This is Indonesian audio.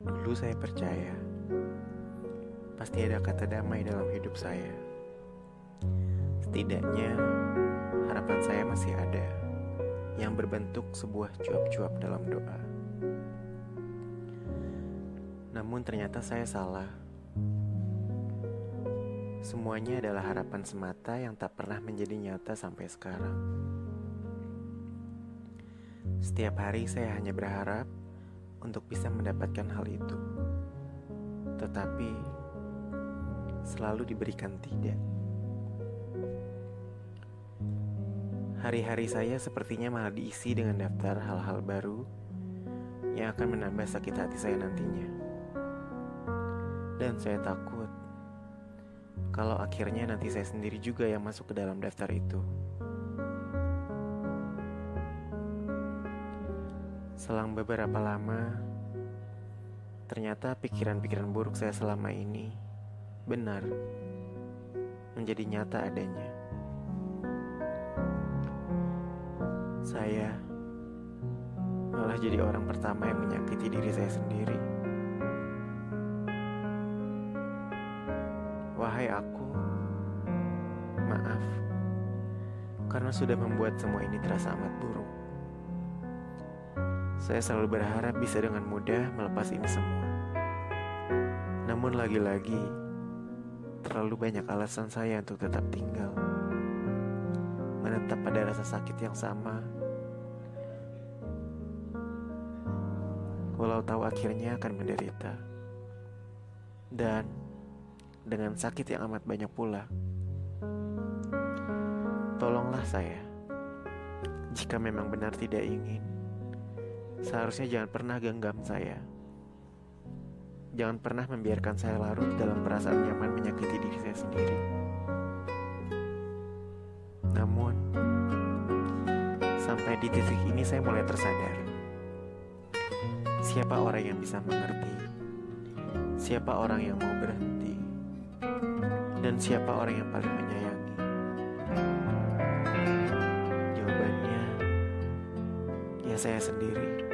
Dulu saya percaya pasti ada kata damai dalam hidup saya. Setidaknya harapan saya masih ada yang berbentuk sebuah cuap-cuap dalam doa. Namun ternyata saya salah. Semuanya adalah harapan semata yang tak pernah menjadi nyata sampai sekarang. Setiap hari saya hanya berharap untuk bisa mendapatkan hal itu, tetapi selalu diberikan tidak. Hari-hari saya sepertinya malah diisi dengan daftar hal-hal baru yang akan menambah sakit hati saya nantinya. Dan saya takut kalau akhirnya nanti saya sendiri juga yang masuk ke dalam daftar itu. Selang beberapa lama, ternyata pikiran-pikiran buruk saya selama ini benar menjadi nyata adanya. Saya malah jadi orang pertama yang menyakiti diri saya sendiri. Wahai aku, maaf karena sudah membuat semua ini terasa amat buruk. Saya selalu berharap bisa dengan mudah melepas ini semua. Namun lagi-lagi, terlalu banyak alasan saya untuk tetap tinggal. Menetap pada rasa sakit yang sama. Walau tahu akhirnya akan menderita. Dan dengan sakit yang amat banyak pula. Tolonglah saya. Jika memang benar tidak ingin Seharusnya jangan pernah genggam saya. Jangan pernah membiarkan saya larut dalam perasaan nyaman menyakiti diri saya sendiri. Namun, sampai di titik ini saya mulai tersadar. Siapa orang yang bisa mengerti? Siapa orang yang mau berhenti? Dan siapa orang yang paling menyayangi? Jawabannya, ya saya sendiri.